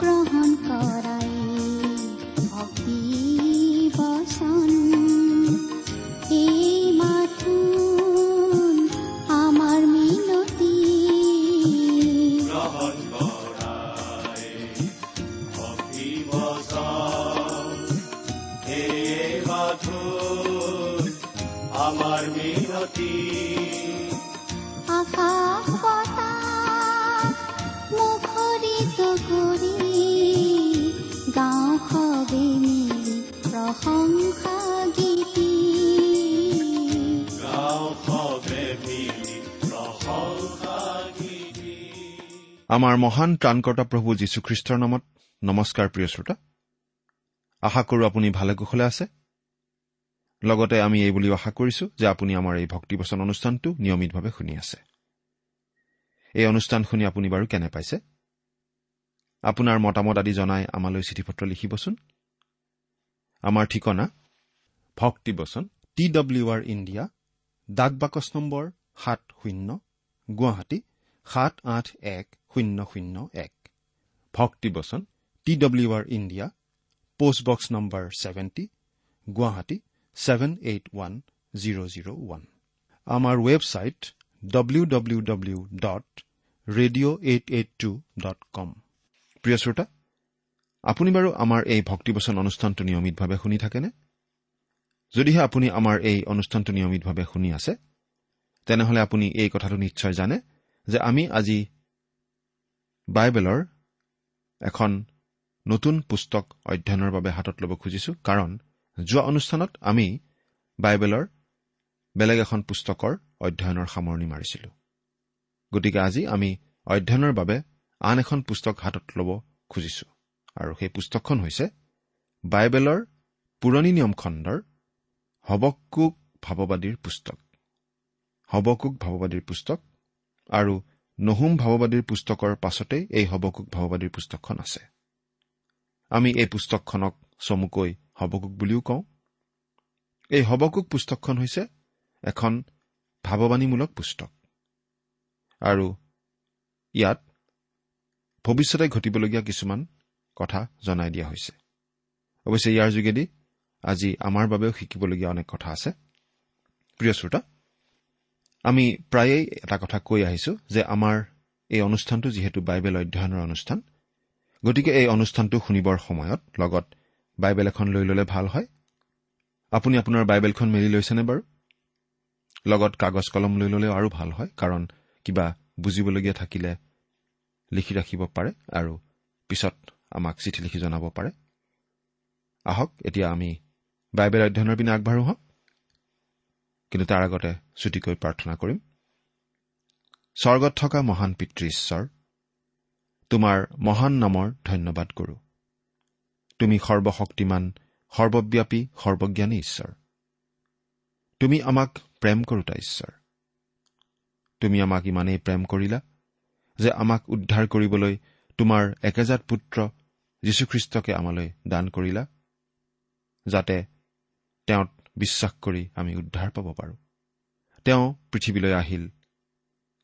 গ্ৰহণ কৰাই আমাৰ মহান ত্ৰাণকৰ্তা প্ৰভু যীশুখ্ৰীষ্টৰ নামত নমস্কাৰ প্ৰিয় শ্ৰোতা। আশা কৰো আপুনি ভালে কুশলে আছে। লগতে আমি এই বুলিও আশা কৰিছো যে আপুনি আমাৰ এই ভক্তিবচন অনুষ্ঠানটো নিয়মিতভাৱে শুনি আছে। এই অনুষ্ঠান শুনি আপুনি বাৰু কেনে পাইছে? আপোনাৰ মতামত আদি জনাই আমালৈ চিঠি পত্ৰ লিখিবচোন। আমাৰ ঠিকনা ভক্তিবচন টি ডব্লিউ আৰ ইণ্ডিয়া ডাক বাকচ নম্বৰ সাত শূন্য গুৱাহাটী সাত আঠ এক শূন্য শূন্য এক। ভক্তিবচন T W R India postbox number seventy Guwahati seven eight one zero' zero' one. আমাৰ website W W W dot radio' eight eight two dot com প্ৰিয় শ্ৰোতা আপুনি বাৰু আমাৰ এই ভক্তিবচন অনুষ্ঠানটো নিয়মিতভাৱে শুনি থাকেনে? যদিহে আপুনি আমাৰ এই অনুষ্ঠানটো নিয়মিতভাৱে শুনি আছে তেনেহলে আপুনি এই কথাটো নিশ্চয় জানে যে আমি আজি বাইবেলৰ এখন নতুন পুস্তক অধ্যয়নৰ বাবে হাতত ল'ব খুজিছো কাৰণ যোৱা অনুষ্ঠানত আমি বাইবেলৰ বেলেগ এখন পুস্তকৰ অধ্যয়নৰ সামৰণি মাৰিছিলো। গতিকে আজি আমি অধ্যয়নৰ বাবে আন এখন পুস্তক হাতত ল'ব খুজিছো আৰু সেই পুস্তকখন হৈছে বাইবেলৰ পুৰণি নিয়ম খণ্ডৰ হবকুক ভাৱবাদীৰ পুস্তক। হবকুক ভাৱবাদীৰ পুস্তক আৰু নহুম ভাৱবাদীৰ পুস্তকৰ পাছতেই এই হবকুক ভাৱবাদীৰ পুস্তকখন আছে। আমি এই পুস্তকখনক চমুকৈ হবকুক বুলিও কওঁ। এই হবকুক পুস্তকখন হৈছে এখন ভাৱবাণীমূলক পুস্তক। আৰু ইয়াত ভৱিষ্যতে ঘটিবলগীয়া কিছুমান কথা জনাই দিয়া হৈছে। অৱশ্যে ইয়াৰ যোগেদি আজি আমাৰ বাবেও শিকিবলগীয়া অনেক কথা আছে। প্ৰিয় শ্ৰোতা আমি প্ৰায়েই এটা কথা কৈ আহিছো যে আমাৰ এই অনুষ্ঠানটো যিহেতু বাইবেল অধ্যয়নৰ অনুষ্ঠান গতিকে এই অনুষ্ঠানটো শুনিবৰ সময়ত লগত বাইবেল এখন লৈ ল'লে ভাল হয়। আপুনি আপোনাৰ বাইবেলখন মেলি লৈছেনে বাৰু? লগত কাগজ কলম লৈ ল'লেও আৰু ভাল হয় কাৰণ কিবা বুজিবলগীয়া থাকিলে লিখি ৰাখিব পাৰে আৰু পিছত আমাক চিঠি লিখি জনাব পাৰে। আহক এতিয়া আমি বাইবেল অধ্যয়নৰ পিনে আগবাঢ়ো হওক কিন্তু তাৰ আগতে চুটিকৈ প্ৰাৰ্থনা কৰিম। স্বৰ্গত থকা মহান পিতৃ ঈশ্বৰ তোমাৰ মহান নামৰ ধন্যবাদ কৰো। তুমি সৰ্বশক্তিমান সৰ্বব্যাপী সৰ্বজ্ঞানী ঈশ্বৰ। তুমি আমাক প্ৰেম কৰোতা ঈশ্বৰ। তুমি আমাক ইমানেই প্ৰেম কৰিলা যে আমাক উদ্ধাৰ কৰিবলৈ তোমাৰ একেজাত পুত্ৰ যীশুখ্ৰীষ্টকে আমালৈ দান কৰিলা যাতে তেওঁত বিশ্বাস কৰি আমি উদ্ধাৰ পাব পাৰোঁ। তেওঁ পৃথিৱীলৈ আহিল।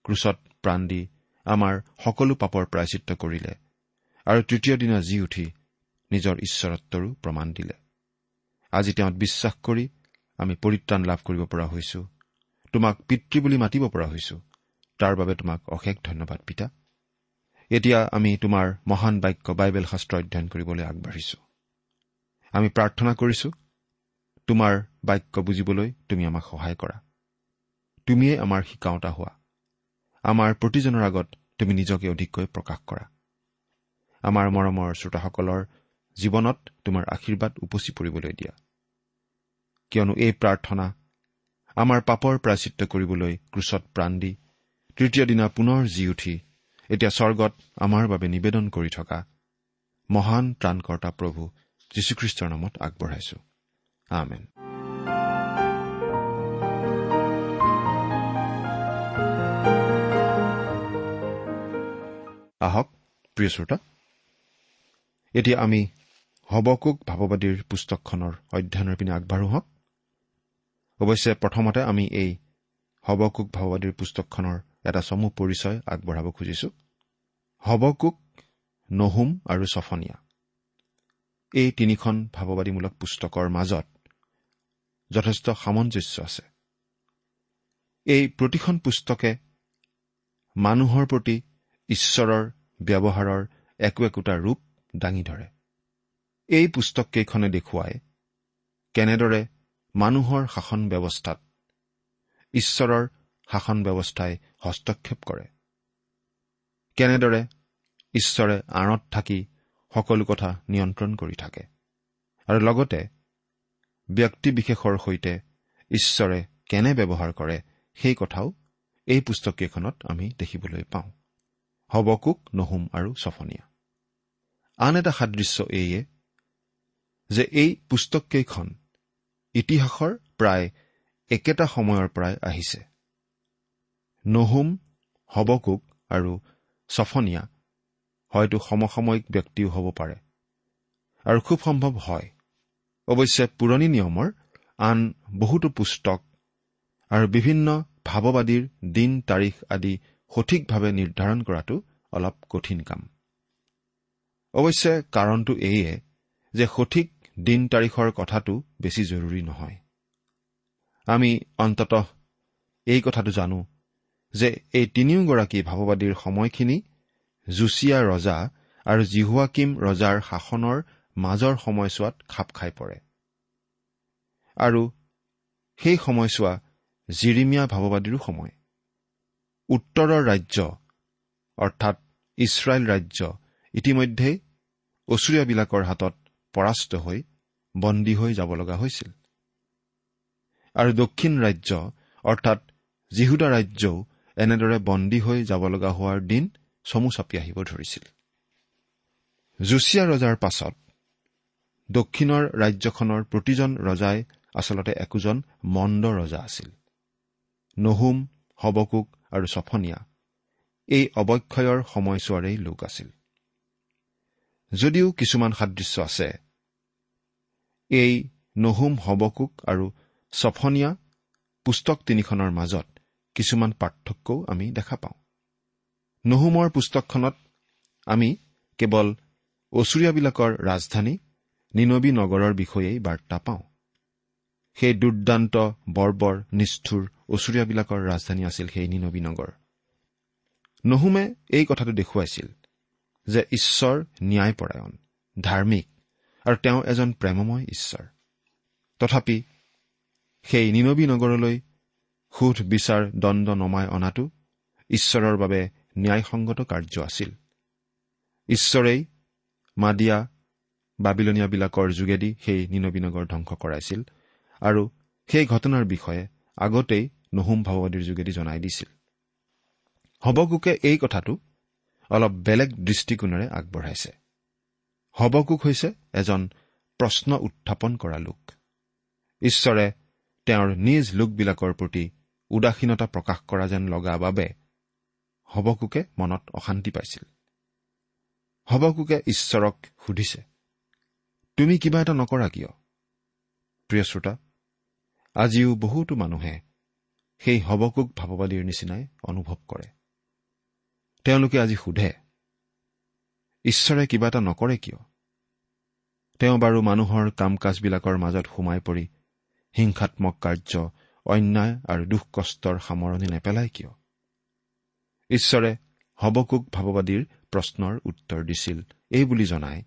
ক্ৰুচত প্ৰাণ দি আমাৰ সকলো পাপৰ প্ৰায়চিত্ৰ কৰিলে আৰু তৃতীয় দিনা জি উঠি নিজৰ ঈশ্বৰত্বৰো প্ৰমাণ দিলে। আজি তেওঁত বিশ্বাস কৰি আমি পৰিত্ৰাণ লাভ কৰিব পৰা হৈছো। তোমাক পিতৃ বুলি মাতিব পৰা হৈছো। তাৰ বাবে তোমাক অশেষ ধন্যবাদ পিতা। এতিয়া আমি তোমাৰ মহান বাক্য বাইবেল শাস্ত্ৰ অধ্যয়ন কৰিবলৈ আগবাঢ়িছো। আমি প্ৰাৰ্থনা কৰিছো। তোমাৰ বাক্য বুজিবলৈ তুমি আমাক সহায় কৰা। তুমিয়েই আমাৰ শিকাওঁতা হোৱা। আমাৰ প্ৰতিজনৰ আগত তুমি নিজকে অধিককৈ প্ৰকাশ কৰা। আমাৰ মৰমৰ শ্ৰোতাসকলৰ জীৱনত তোমাৰ আশীৰ্বাদ উপচি পৰিবলৈ দিয়া। কিয়নো এই প্ৰাৰ্থনা আমাৰ পাপৰ প্ৰাচিত্য কৰিবলৈ ক্ৰুচত প্ৰাণ দি তৃতীয় দিনা পুনৰ জি উঠি এতিয়া স্বৰ্গত আমাৰ বাবে নিবেদন কৰি থকা মহান ত্ৰাণকৰ্তা প্ৰভু যীশুখ্ৰীষ্টৰ নামত আগবঢ়াইছো। আমেন আহক প্ৰিয় শ্ৰোতা এতিয়া আমি হবকুক ভাৱবাদীৰ পুস্তকখনৰ অধ্যয়নৰ পিনে আগবাঢ়ো হওক। অৱশ্যে প্ৰথমতে আমি এই হবকুক ভাৱবাদীৰ পুস্তকখনৰ এটা চমু পৰিচয় আগবঢ়াব খুজিছো। হবকুক নহুম আৰু ছফনীয়া এই তিনিখন ভাৱবাদীমূলক পুস্তকৰ মাজত যথেষ্ট সামঞ্জস্য আছে। এই প্ৰতিখন পুস্তকে মানুহৰ প্ৰতি ঈশ্বৰৰ ব্যৱহাৰৰ একো একোটা ৰূপ দাঙি ধৰে। এই পুস্তককেইখনে দেখুৱায় কেনেদৰে মানুহৰ শাসন ব্যৱস্থাত ঈশ্বৰৰ শাসন ব্যৱস্থাই হস্তক্ষেপ কৰে। কেনেদৰে ঈশ্বৰে আঁৰত থাকি সকলো কথা নিয়ন্ত্ৰণ কৰি থাকে। আৰু লগতে ব্যক্তিবিশেষৰ সৈতে ঈশ্বৰে কেনে ব্যৱহাৰ কৰে সেই কথাও এই পুস্তককেইখনত আমি দেখিবলৈ পাওঁ। হবকুক নহুম আৰু ছফনীয়া আন এটা সাদৃশ্য এইয়ে যে এই পুস্তককেইখন ইতিহাসৰ প্ৰায় একেটা সময়ৰ পৰাই আহিছে। নহুম হবকুক আৰু ছফনীয়া হয়তো সমসাময়িক ব্যক্তিও হ'ব পাৰে আৰু খুব সম্ভৱ হয় অৱশ্যে পুৰণি নিয়মৰ আন বহুতো পুস্তক আৰু বিভিন্ন ভাৱবাদীৰ দিন তাৰিখ আদি সঠিকভাৱে নিৰ্ধাৰণ কৰাটো অলপ কঠিন কাম। অৱশ্যে কাৰণটো এইয়ে যে সঠিক দিন তাৰিখৰ কথাটো বেছি জৰুৰী নহয়। আমি অন্তত এই কথাটো জানো যে এই তিনিওগৰাকী ভাৱবাদীৰ সময়খিনি জুচিয়া ৰজা আৰু জিহুৱাকিম ৰজাৰ শাসনৰ মাজৰ সময়ছোৱাত খাপ খাই পৰে। আৰু সেই সময়ছোৱা জিৰিমীয়া ভাৱবাদীৰো সময়। উত্তৰৰ ৰাজ্য অৰ্থাৎ ইছৰাইল ৰাজ্য ইতিমধ্যেই অচুৰীয়াবিলাকৰ হাতত পৰাস্ত হৈ বন্দী হৈ যাব লগা হৈছিল। আৰু দক্ষিণ ৰাজ্য অৰ্থাৎ জিহুদা ৰাজ্যও এনেদৰে বন্দী হৈ যাব লগা হোৱাৰ দিন চমু চাপি আহিব ধৰিছিল। জুচিয়া ৰজাৰ পাছত দক্ষিণৰ ৰাজ্যখনৰ প্ৰতিজন ৰজাই আচলতে একোজন মন্দ ৰজা আছিল। নহুম হবকুক আৰু ছফনীয়া এই অৱক্ষয়ৰ সময়ছোৱাৰেই লোক আছিল। যদিও কিছুমান সাদৃশ্য আছে এই নহুম হবকুক আৰু ছফনীয়া পুস্তক তিনিখনৰ মাজত কিছুমান পাৰ্থক্যও আমি দেখা পাওঁ। নহুমৰ পুস্তকখনত আমি কেৱল অচুৰীয়াবিলাকৰ ৰাজধানী নিনবী নগৰৰ বিষয়েই বাৰ্তা পাওঁ। সেই দুৰ্দান্ত বৰ্বৰ নিষ্ঠুৰ অচুৰীয়াবিলাকৰ ৰাজধানী আছিল সেই নিনবী নগৰ। নহুমে এই কথাটো দেখুৱাইছিল যে ঈশ্বৰ ন্যায়পৰায়ণ ধাৰ্মিক আৰু তেওঁ এজন প্ৰেমময় ঈশ্বৰ। তথাপি সেই নিনবী নগৰলৈ সোধ বিচাৰ দণ্ড নমাই অনাটো ঈশ্বৰৰ বাবে ন্যায়সংগত কাৰ্য আছিল। ঈশ্বৰেই মাদিয়া বাবিলনীয়াবিলাকৰ যোগেদি সেই নিনবী নগৰ ধ্বংস কৰাইছিল আৰু সেই ঘটনাৰ বিষয়ে আগতেই নহুম ভাৱবাদীৰ যোগেদি জনাই দিছিল। হবকুকে এই কথাটো অলপ বেলেগ দৃষ্টিকোণেৰে আগবঢ়াইছে। হবকুক হৈছে এজন প্ৰশ্ন উত্থাপন কৰা লোক। ঈশ্বৰে তেওঁৰ নিজ লোকবিলাকৰ প্ৰতি উদাসীনতা প্ৰকাশ কৰা যেন লগা বাবে হবকুকে মনত অশান্তি পাইছিল। হবকুকে ঈশ্বৰক সুধিছে তুমি কিবা এটা নকৰা কিয়? প্ৰিয় শ্ৰোতা আজিও বহুতো মানুহে সেই হবকুক ভাৱবাদীৰ নিচিনাই অনুভৱ কৰে। তেওঁলোকে আজি সোধে ঈশ্বৰে কিবা এটা নকৰে কিয়? তেওঁ বাৰু মানুহৰ কাম কাজবিলাকৰ মাজত সোমাই পৰি হিংসাত্মক কাৰ্য অন্যায় আৰু দুখ কষ্টৰ সামৰণি নেপেলাই কিয়? ঈশ্বৰে হবকুক ভাৱবাদীৰ প্ৰশ্নৰ উত্তৰ দিছিল এই বুলি জনায়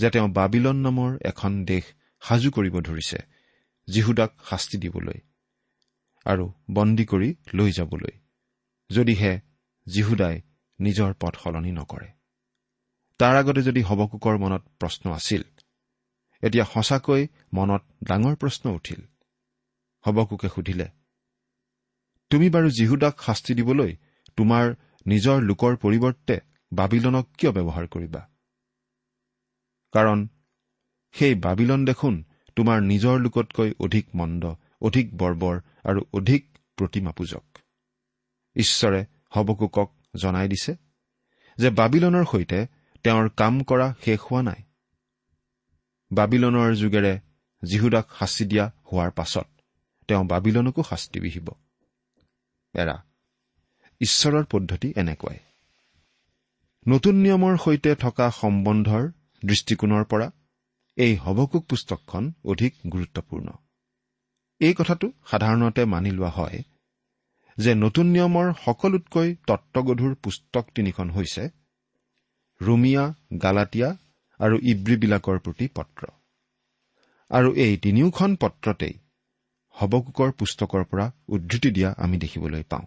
যে তেওঁ বাবিলন নামৰ এখন দেশ সাজু কৰিব ধৰিছে যীহুদাক শাস্তি দিবলৈ আৰু বন্দী কৰি লৈ যাবলৈ যদিহে যীহুদাই নিজৰ পথ সলনি নকৰে। তাৰ আগতে যদি হবকুকৰ মনত প্ৰশ্ন আছিল এতিয়া সঁচাকৈ মনত ডাঙৰ প্ৰশ্ন উঠিল। হবকুকে সুধিলে তুমি বাৰু যীহুদাক শাস্তি দিবলৈ তোমাৰ নিজৰ লোকৰ পৰিৱৰ্তে বাবিলনক কিয় ব্যৱহাৰ কৰিবা? কাৰণ সেই বাবিলন দেখোন তোমাৰ নিজৰ লোকতকৈ অধিক মন্দ অধিক বৰ্বৰ আৰু অধিক প্ৰতিমা পূজক ঈশ্বৰে হবকুকক জনাই দিছে যে বাবিলনৰ সৈতে তেওঁৰ কাম কৰা শেষ হোৱা নাই। বাবিলনৰ যুগেৰে যীহুদাক শাস্তি দিয়া হোৱাৰ পাছত তেওঁ বাবিলনকো শাস্তি বিহিব। এৰা ঈশ্বৰৰ পদ্ধতি এনেকুৱাই। নতুন নিয়মৰ সৈতে থকা সম্বন্ধৰ দৃষ্টিকোণৰ পৰা এই হবকুক পুস্তকখন অধিক গুৰুত্বপূৰ্ণ। এই কথাটো সাধাৰণতে মানি লোৱা হয় যে নতুন নিয়মৰ সকলোতকৈ তত্বগধুৰ পুস্তক তিনিখন হৈছে ৰুমিয়া গালাটীয়া আৰু ইব্ৰীবিলাকৰ প্ৰতি পত্ৰ। আৰু এই তিনিওখন পত্ৰতেই হবকুকৰ পুস্তকৰ পৰা উদ্ধৃতি দিয়া আমি দেখিবলৈ পাওঁ।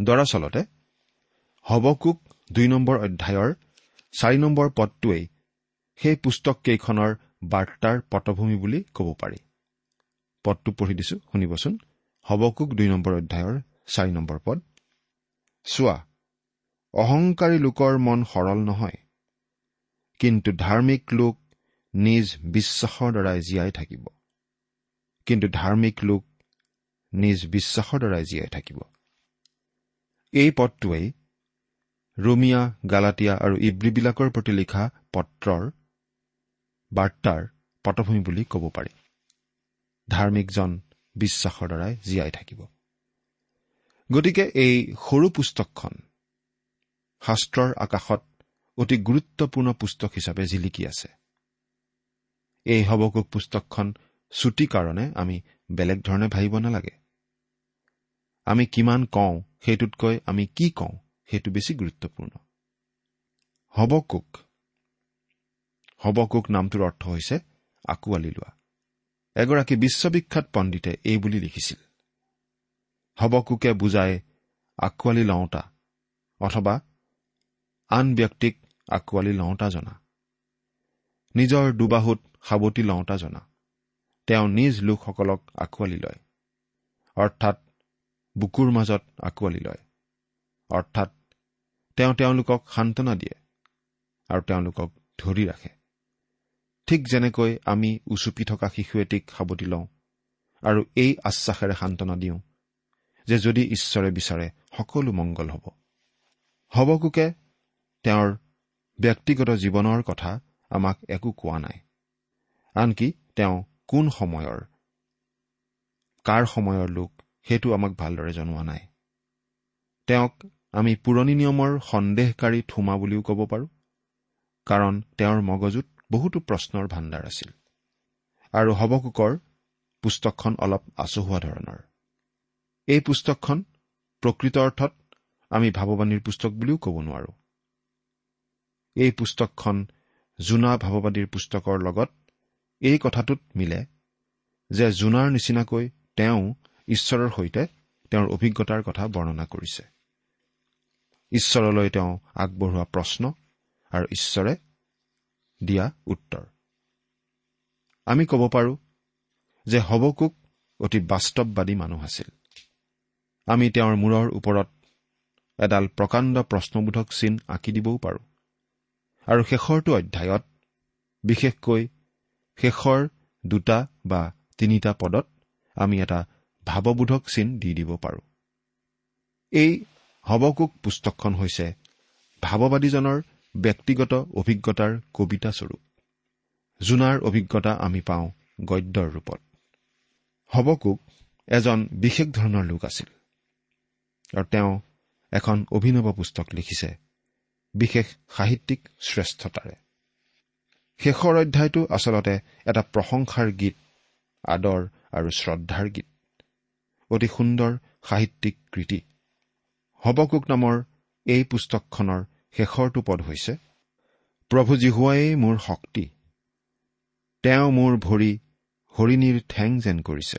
দৰাচলতে হবকুক দুই নম্বৰ অধ্যায়ৰ চাৰি নম্বৰ পদটোৱেই সেই পুস্তককেইখনৰ বাৰ্তাৰ পটভূমি বুলি ক'ব পাৰি। পদটো পঢ়ি দিছো শুনিবচোন। হবকুক দুই নম্বৰ অধ্যায়ৰ চাৰি নম্বৰ পদ। চোৱা অহংকাৰী লোকৰ মন সৰল নহয় কিন্তু ধাৰ্মিক লোক নিজ বিশ্বাসৰ দ্বাৰাই জীয়াই থাকিব। কিন্তু ধাৰ্মিক লোক নিজ বিশ্বাসৰ দ্বাৰাই জীয়াই থাকিব। এই পদটোৱেই ৰোমিয়া গালাটীয়া আৰু ইব্ৰীবিলাকৰ প্ৰতি লিখা পত্ৰৰ বাৰ্তাৰ পটভূমি বুলি ক'ব পাৰি। ধাৰ্মিকজন বিশ্বাসৰ দ্বাৰাই জীয়াই থাকিব। গতিকে এই সৰু পুস্তকখন শাস্ত্ৰৰ আকাশত অতি গুৰুত্বপূৰ্ণ পুস্তক হিচাপে জিলিকি আছে। এই হবকুক পুস্তকখন চুটি কাৰণে আমি বেলেগ ধৰণে ভাবিব নালাগে। আমি কিমান কওঁ সেইটোতকৈ আমি কি কওঁ? সেইটো বেছি গুৰুত্বপূৰ্ণ। হবকুক। হবকুক নামটোৰ অৰ্থ হৈছে আঁকোৱালি লোৱা। এগৰাকী বিশ্ববিখ্যাত পণ্ডিতে এই বুলি লিখিছিল। হবকুকে বুজাই আঁকোৱালি লওঁতা অথবা আন ব্যক্তিক আঁকোৱালি লওঁতা জনা। নিজৰ দুবাহুত সাৱটি লওঁতা জনা। তেওঁ নিজ লোকসকলক আঁকোৱালি লয়। অৰ্থাৎ বুকুৰ মাজত আঁকোৱালি লয়। অৰ্থাৎ তেওঁ তেওঁলোকক সান্তনা দিয়ে আৰু তেওঁলোকক ধৰি ৰাখে। ঠিক যেনেকৈ আমি উচুপি থকা শিশু এটিক সাৱটি লওঁ আৰু এই আশ্বাসেৰে সান্তনা দিওঁ যে যদি ঈশ্বৰে বিচাৰে সকলো মংগল হ'ব। হবকোকে তেওঁৰ ব্যক্তিগত জীৱনৰ কথা আমাক একো কোৱা নাই। আনকি তেওঁ কোন সময়ৰ কাৰ সময়ৰ লোক সেইটো আমাক ভালদৰে জনোৱা নাই। তেওঁক আমি পুৰণি নিয়মৰ সন্দেহকাৰী থোমা বুলিও ক'ব পাৰোঁ কাৰণ তেওঁৰ মগজুত বহুতো প্ৰশ্নৰ ভাণ্ডাৰ আছিল। আৰু হবকুকৰ পুস্তকখন অলপ আচহুৱা ধৰণৰ। এই পুস্তকখন প্ৰকৃত অৰ্থত আমি ভাৱবাণীৰ পুস্তক বুলিও ক'ব নোৱাৰো। এই পুস্তকখন জোনা ভাৱবাদীৰ পুস্তকৰ লগত এই কথাটোত মিলে যে জোনাৰ নিচিনাকৈ তেওঁ ঈশ্বৰৰ সৈতে তেওঁৰ অভিজ্ঞতাৰ কথা বৰ্ণনা কৰিছে। ঈশ্বৰলৈ তেওঁ আগবঢ়োৱা প্ৰশ্ন আৰু ঈশ্বৰে দিয়া উত্তৰ। আমি ক'ব পাৰোঁ যে হবকুক অতি বাস্তৱবাদী মানুহ আছিল। আমি তেওঁৰ মূৰৰ ওপৰত এডাল প্ৰকাণ্ড প্ৰশ্নবোধক চিন আঁকি দিবও পাৰোঁ। আৰু শেষৰটো অধ্যায়ত বিশেষকৈ শেষৰ দুটা বা তিনিটা পদত আমি এটা ভাৱবোধক চিন দি দিব পাৰোঁ। এই হবকুক পুস্তকখন হৈছে ভাৱবাদীজনৰ ব্যক্তিগত অভিজ্ঞতাৰ কবিতা স্বৰূপ জোনাৰ অভিজ্ঞতা আমি পাওঁ গদ্যৰ ৰূপত। হবকুক এজন বিশেষ ধৰণৰ লোক আছিল। আৰু তেওঁ এখন অভিনৱ পুস্তক লিখিছে বিশেষ সাহিত্যিক শ্ৰেষ্ঠতাৰে। শেষৰ অধ্যায়টো আচলতে এটা প্ৰশংসাৰ গীত আদৰ আৰু শ্ৰদ্ধাৰ গীত। অতি সুন্দৰ সাহিত্যিক কৃতি। হবকুক নামৰ এই পুস্তকখনৰ শেষৰটো পদ হৈছে প্ৰভু জীহুৱাই মোৰ শক্তি। তেওঁ মোৰ ভৰি হৰিণীৰ ঠেং যেন কৰিছে।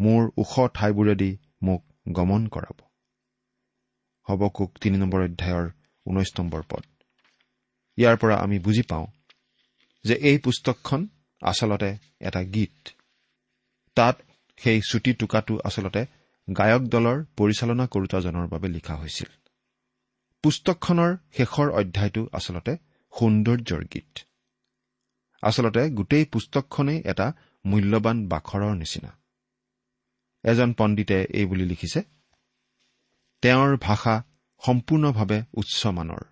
মোৰ ওখ ঠাইবোৰেদি মোক গমন কৰাব। হবকুক তিনি নম্বৰ অধ্যায়ৰ ঊনৈশ নম্বৰ পদ। ইয়াৰ পৰা আমি বুজি পাওঁ যে এই পুস্তকখন আচলতে এটা গীত। তাত সেই চুটি টোকাটো আচলতে গায়ক দলৰ পৰিচালনা কৰোতাজনৰ বাবে লিখা হৈছিল। পুস্তকখনৰ শেষৰ অধ্যায়টো আচলতে সৌন্দৰ্যৰ গীত। আচলতে গোটেই পুস্তকখনেই এটা মূল্যৱান বাখৰৰ নিচিনা। এজন পণ্ডিতে এই বুলি লিখিছে তেওঁৰ ভাষা সম্পূৰ্ণভাৱে উচ্চমানৰ।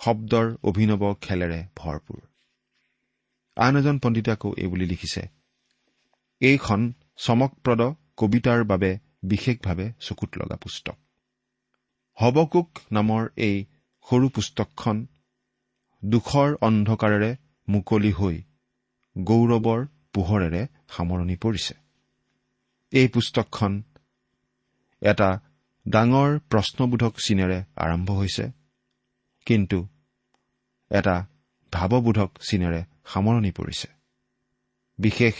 শব্দৰ অভিনৱ খেলেৰে ভৰপূৰ আন এজন পণ্ডিতে আকৌ এই বুলি লিখিছে এইখন চমকপ্ৰদ কবিতাৰ বাবে বিশেষভাৱে চকুত লগা পুস্তক হবকুক নামৰ এই সৰু পুস্তকখন দুখৰ অন্ধকাৰেৰে মুকলি হৈ গৌৰৱৰ পোহৰেৰে সামৰণি পৰিছে। এই পুস্তকখন এটা ডাঙৰ প্ৰশ্নবোধক চিনেৰে আৰম্ভ হৈছে কিন্তু এটা ভাৱবোধক চিনেৰে সামৰণি পৰিছে। বিশেষ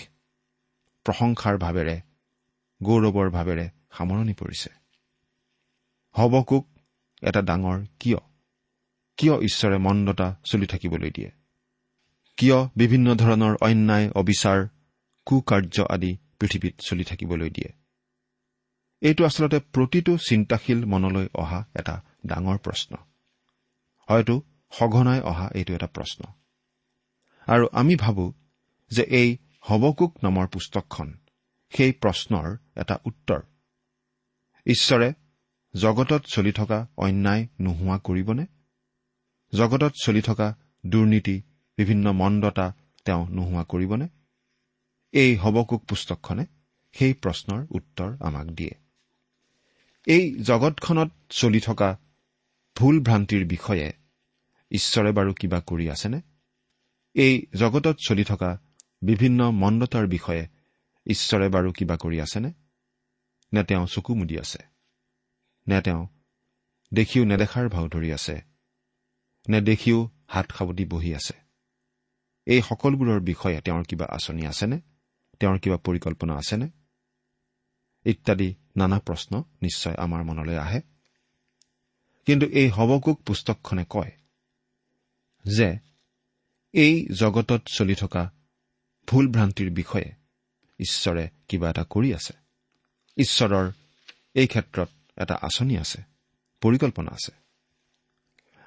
প্ৰশংসাৰ ভাৱেৰে গৌৰৱৰ ভাৱেৰে সামৰণি পৰিছে। হবকুক এটা ডাঙৰ কিয়? কিয় ঈশ্বৰে মন্দতা চলি থাকিবলৈ দিয়ে? কিয় বিভিন্ন ধৰণৰ অন্যায় অবিচাৰ কুকাৰ্য আদি পৃথিৱীত চলি থাকিবলৈ দিয়ে? এইটো আচলতে প্ৰতিটো চিন্তাশীল মনলৈ অহা এটা ডাঙৰ প্ৰশ্ন। হয়তো সঘনাই অহা এইটো এটা প্ৰশ্ন। আৰু আমি ভাবো যে এই হবকুক নামৰ পুস্তকখন সেই প্ৰশ্নৰ এটা উত্তৰ। ঈশ্বৰে জগতত চলি থকা অন্যায় নোহোৱা কৰিবনে? জগতত চলি থকা দুৰ্নীতি বিভিন্ন মন্দতা তেওঁ নোহোৱা কৰিবনে? এই হবকুক পুস্তকখনে সেই প্ৰশ্নৰ উত্তৰ আমাক দিয়ে। এই জগতখনত চলি থকা ভুল ভ্ৰান্তিৰ বিষয়ে ঈশ্বৰে বাৰু কিবা কৰি আছেনে? এই জগতত চলি থকা বিভিন্ন মন্দতাৰ বিষয়ে ঈশ্বৰে বাৰু কিবা কৰি আছেনে? নে তেওঁ চকু মুদি আছে? নে তেওঁ দেখিও নেদেখাৰ ভাও ধৰি আছে? নে দেখিও হাত সাৱটি বহি আছে? এই সকলোবোৰৰ বিষয়ে তেওঁৰ কিবা আঁচনি আছেনে? তেওঁৰ কিবা পৰিকল্পনা আছেনে? ইত্যাদি নানা প্ৰশ্ন নিশ্চয় আমাৰ মনলৈ আহে। কিন্তু এই হবকুক পুস্তকখনে কয় যে এই জগতত চলি থকা ভুল ভ্ৰান্তিৰ বিষয়ে ঈশ্বৰে কিবা এটা কৰি আছে। ঈশ্বৰৰ এই ক্ষেত্ৰত এটা আঁচনি আছে পৰিকল্পনা আছে।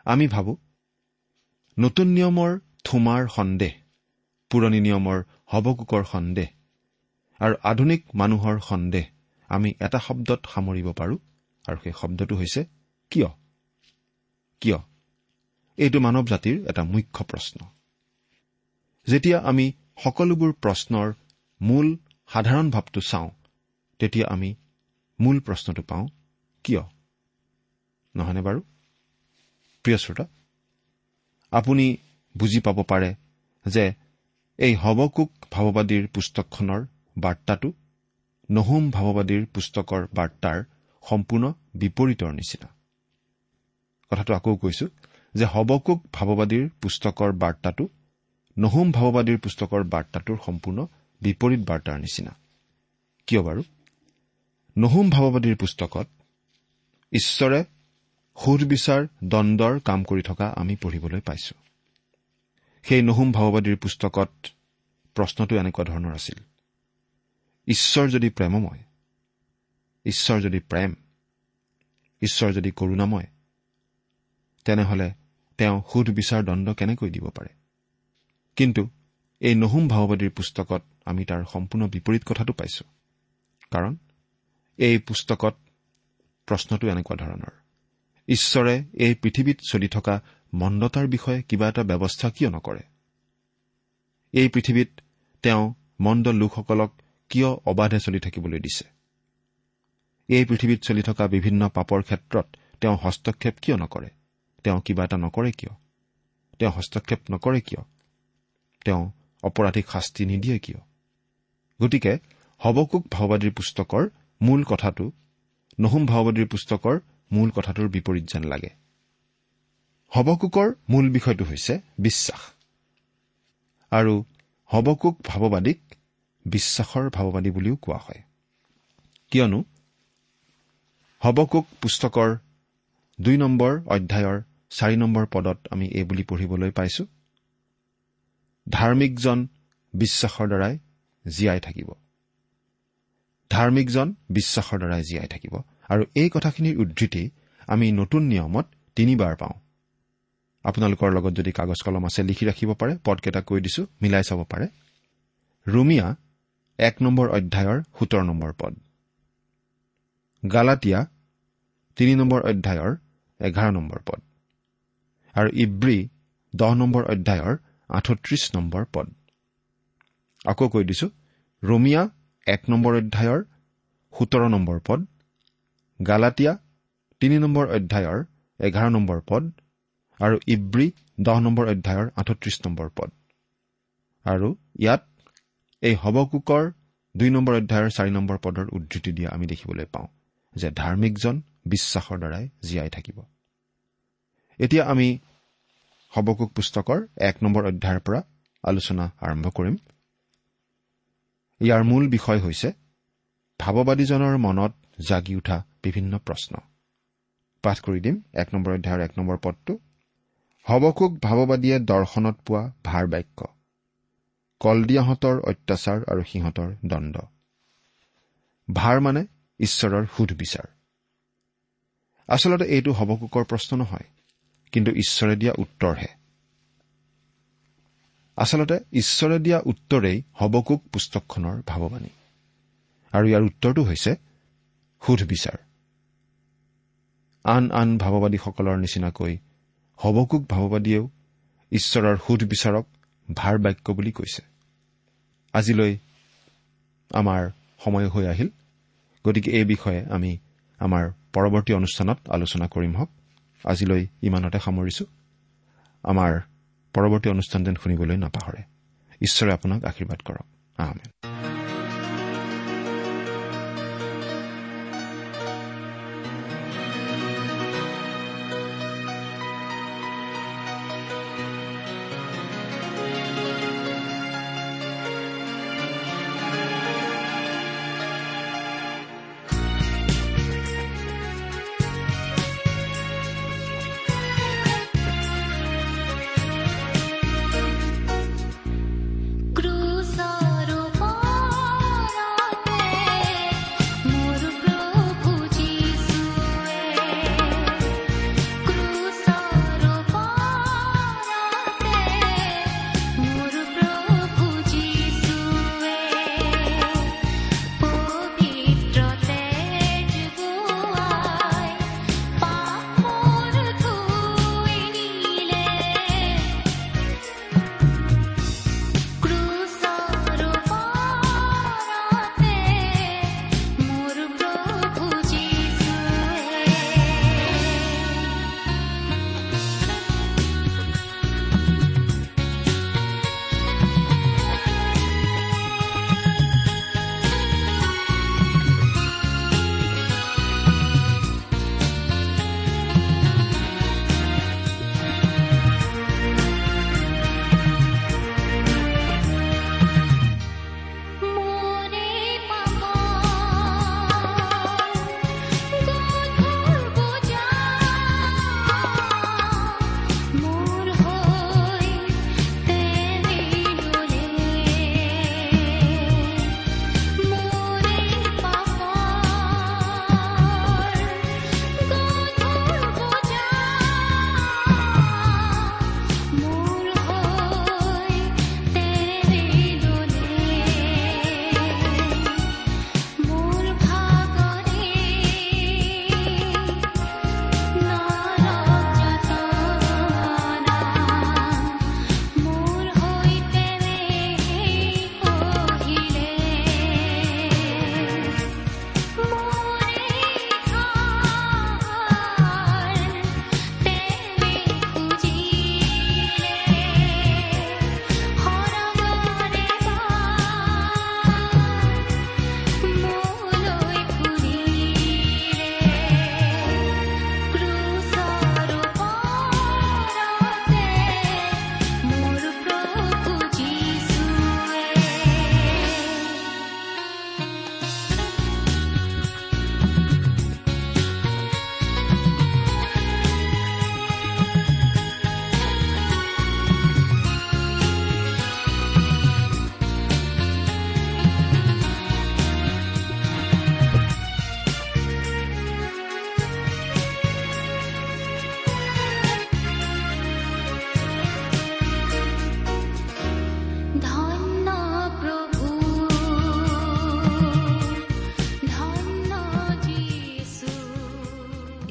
আমি ভাবো নতুন নিয়মৰ থোমাৰ সন্দেহ পুৰণি নিয়মৰ হবকুকৰ সন্দেহ আৰু আধুনিক মানুহৰ সন্দেহ আমি এটা শব্দত সামৰিব পাৰোঁ আৰু সেই শব্দটো হৈছে কিয়? কিয়? এইটো মানৱ জাতিৰ এটা মুখ্য প্ৰশ্ন। যেতিয়া আমি সকলোবোৰ প্ৰশ্নৰ মূল সাধাৰণ ভাৱটো চাওঁ তেতিয়া আমি মূল প্ৰশ্নটো পাওঁ কিয়? নহয়নে বাৰু? প্ৰিয় শ্ৰোতা আপুনি বুজি পাব পাৰে যে এই হবকুক ভাৱবাদীৰ পুস্তকখনৰ বাৰ্তাটো নহুম ভাৱবাদীৰ পুস্তকৰ বাৰ্তাৰ সম্পূৰ্ণ বিপৰীতৰ নিচিনা। কথাটো আকৌ কৈছো যে হবকুক ভাৱবাদীৰ পুস্তকৰ বাৰ্তাটো নহুম ভাৱবাদীৰ পুস্তকৰ বাৰ্তাটোৰ সম্পূৰ্ণ বিপৰীত বাৰ্তাৰ নিচিনা। কিয় বাৰু? নহুম ভাৱবাদীৰ পুস্তকত ঈশ্বৰে সুধবিচাৰ দণ্ডৰ কাম কৰি থকা আমি পঢ়িবলৈ পাইছো। সেই নহুম ভাৱবাদীৰ পুস্তকত প্ৰশ্নটো এনেকুৱা ধৰণৰ আছিল। ঈশ্বৰ যদি প্ৰেমময় ঈশ্বৰ যদি প্ৰেম ঈশ্বৰ যদি কৰোণাময় তেনেহলে তেওঁ সুধবিচাৰ দণ্ড কেনেকৈ দিব পাৰে? কিন্তু এই নহুম ভাওবাদীৰ পুস্তকত আমি তাৰ সম্পূৰ্ণ বিপৰীত কথাটো পাইছো। কাৰণ এই পুস্তকত প্ৰশ্নটো এনেকুৱা ধৰণৰ। ঈশ্বৰে এই পৃথিৱীত চলি থকা মন্দতাৰ বিষয়ে কিবা এটা ব্যৱস্থা কিয় নকৰে? এই পৃথিৱীত তেওঁ মন্দ লোকসকলক কিয় অবাধে চলি থাকিবলৈ দিছে? এই পৃথিৱীত চলি থকা বিভিন্ন পাপৰ ক্ষেত্ৰত তেওঁ হস্তক্ষেপ কিয় নকৰে? তেওঁ কিবা এটা নকৰে কিয়? তেওঁ হস্তক্ষেপ নকৰে কিয়? তেওঁ অপৰাধীক শাস্তি নিদিয়ে কিয়? গতিকে হবকুক ভাওবাদীৰ পুস্তকৰ মূল কথাটো নহুম ভাওবাদীৰ পুস্তকৰ মূল কথাটোৰ বিপৰীত যেন লাগে। হবকুকৰ মূল বিষয়টো হৈছে বিশ্বাস। আৰু হবকুক ভাৱবাদীক বিশ্বাসৰ ভাৱবাদী বুলিও কোৱা হয়। কিয়নো হবকুক পুস্তকৰ দুই নম্বৰ অধ্যায়ৰ চাৰি নম্বৰ পদত আমি এই বুলি পঢ়িবলৈ পাইছো ধাৰ্মিকজন বিশ্বাসৰ দ্বাৰাই জীয়াই থাকিব। ধাৰ্মিকজন বিশ্বাসৰ দ্বাৰাই জীয়াই থাকিব। আৰু এই কথাখিনিৰ উদ্ধৃতি আমি নতুন নিয়মত তিনিবাৰ পাওঁ। আপোনালোকৰ লগত যদি কাগজ কলম আছে লিখি ৰাখিব পাৰে পদকেইটা কৈ দিছো মিলাই চাব পাৰে। ৰুমিয়া এক নম্বৰ অধ্যায়ৰ সোতৰ নম্বৰ পদ। গালাটীয়া তিনি নম্বৰ অধ্যায়ৰ এঘাৰ নম্বৰ পদ। আৰু ইব্ৰী দহ নম্বৰ অধ্যায়ৰ আঠত্ৰিশ নম্বৰ পদ। আকৌ কৈ দিছো ৰোমিয়া এক নম্বৰ অধ্যায়ৰ সোতৰ নম্বৰ পদ গালাটীয়া তিনি নম্বৰ অধ্যায়ৰ এঘাৰ নম্বৰ পদ আৰু ইব্ৰী দহ নম্বৰ অধ্যায়ৰ আঠত্ৰিশ নম্বৰ পদ। আৰু ইয়াত এই হবকুকৰ দুই নম্বৰ অধ্যায়ৰ চাৰি নম্বৰ পদৰ উদ্ধৃতি দিয়া আমি দেখিবলৈ পাওঁ যে ধাৰ্মিকজন বিশ্বাসৰ দ্বাৰাই জীয়াই থাকিব। এতিয়া আমি হবকুক পুস্তকৰ এক নম্বৰ অধ্যায়ৰ পৰা আলোচনা আৰম্ভ কৰিম। ইয়াৰ মূল বিষয় হৈছে ভাৱবাদীজনৰ মনত জাগি উঠা বিভিন্ন প্ৰশ্ন। পাঠ কৰি দিম এক নম্বৰ অধ্যায়ৰ এক নম্বৰ পদটো। হবকুক ভাৱবাদীয়ে দৰ্শনত পোৱা ভাৰ বাক্য। কলদিয়াহঁতৰ অত্যাচাৰ আৰু সিহঁতৰ দণ্ড। ভাৰ মানে ঈশ্বৰৰ সুধবিচাৰ। আচলতে এইটো হবকুকৰ প্ৰশ্ন নহয়। কিন্তু ঈশ্বৰে দিয়া উত্তৰহে। আচলতে ঈশ্বৰে দিয়া উত্তৰেই হবকুক পুস্তকখনৰ ভাৱবাণী। আৰু ইয়াৰ উত্তৰটো হৈছে সুধবিচাৰ আন আন ভাৱবাদীসকলৰ নিচিনাকৈ হবকুক ভাৱবাদীয়েও ঈশ্বৰৰ সুধবিচাৰক ভাৰ বাক্য বুলি কৈছে। আজিলৈ আমাৰ সময় হৈ আহিল। গতিকে এই বিষয়ে আমি আমাৰ পৰৱৰ্তী অনুষ্ঠানত আলোচনা কৰিম হওক। আজিলৈ ইমানতে সামৰিছো। আমাৰ পৰৱৰ্তী অনুষ্ঠান যেন শুনিবলৈ নাপাহৰে। ঈশ্বৰে আপোনাক আশীৰ্বাদ কৰক। আহমেদ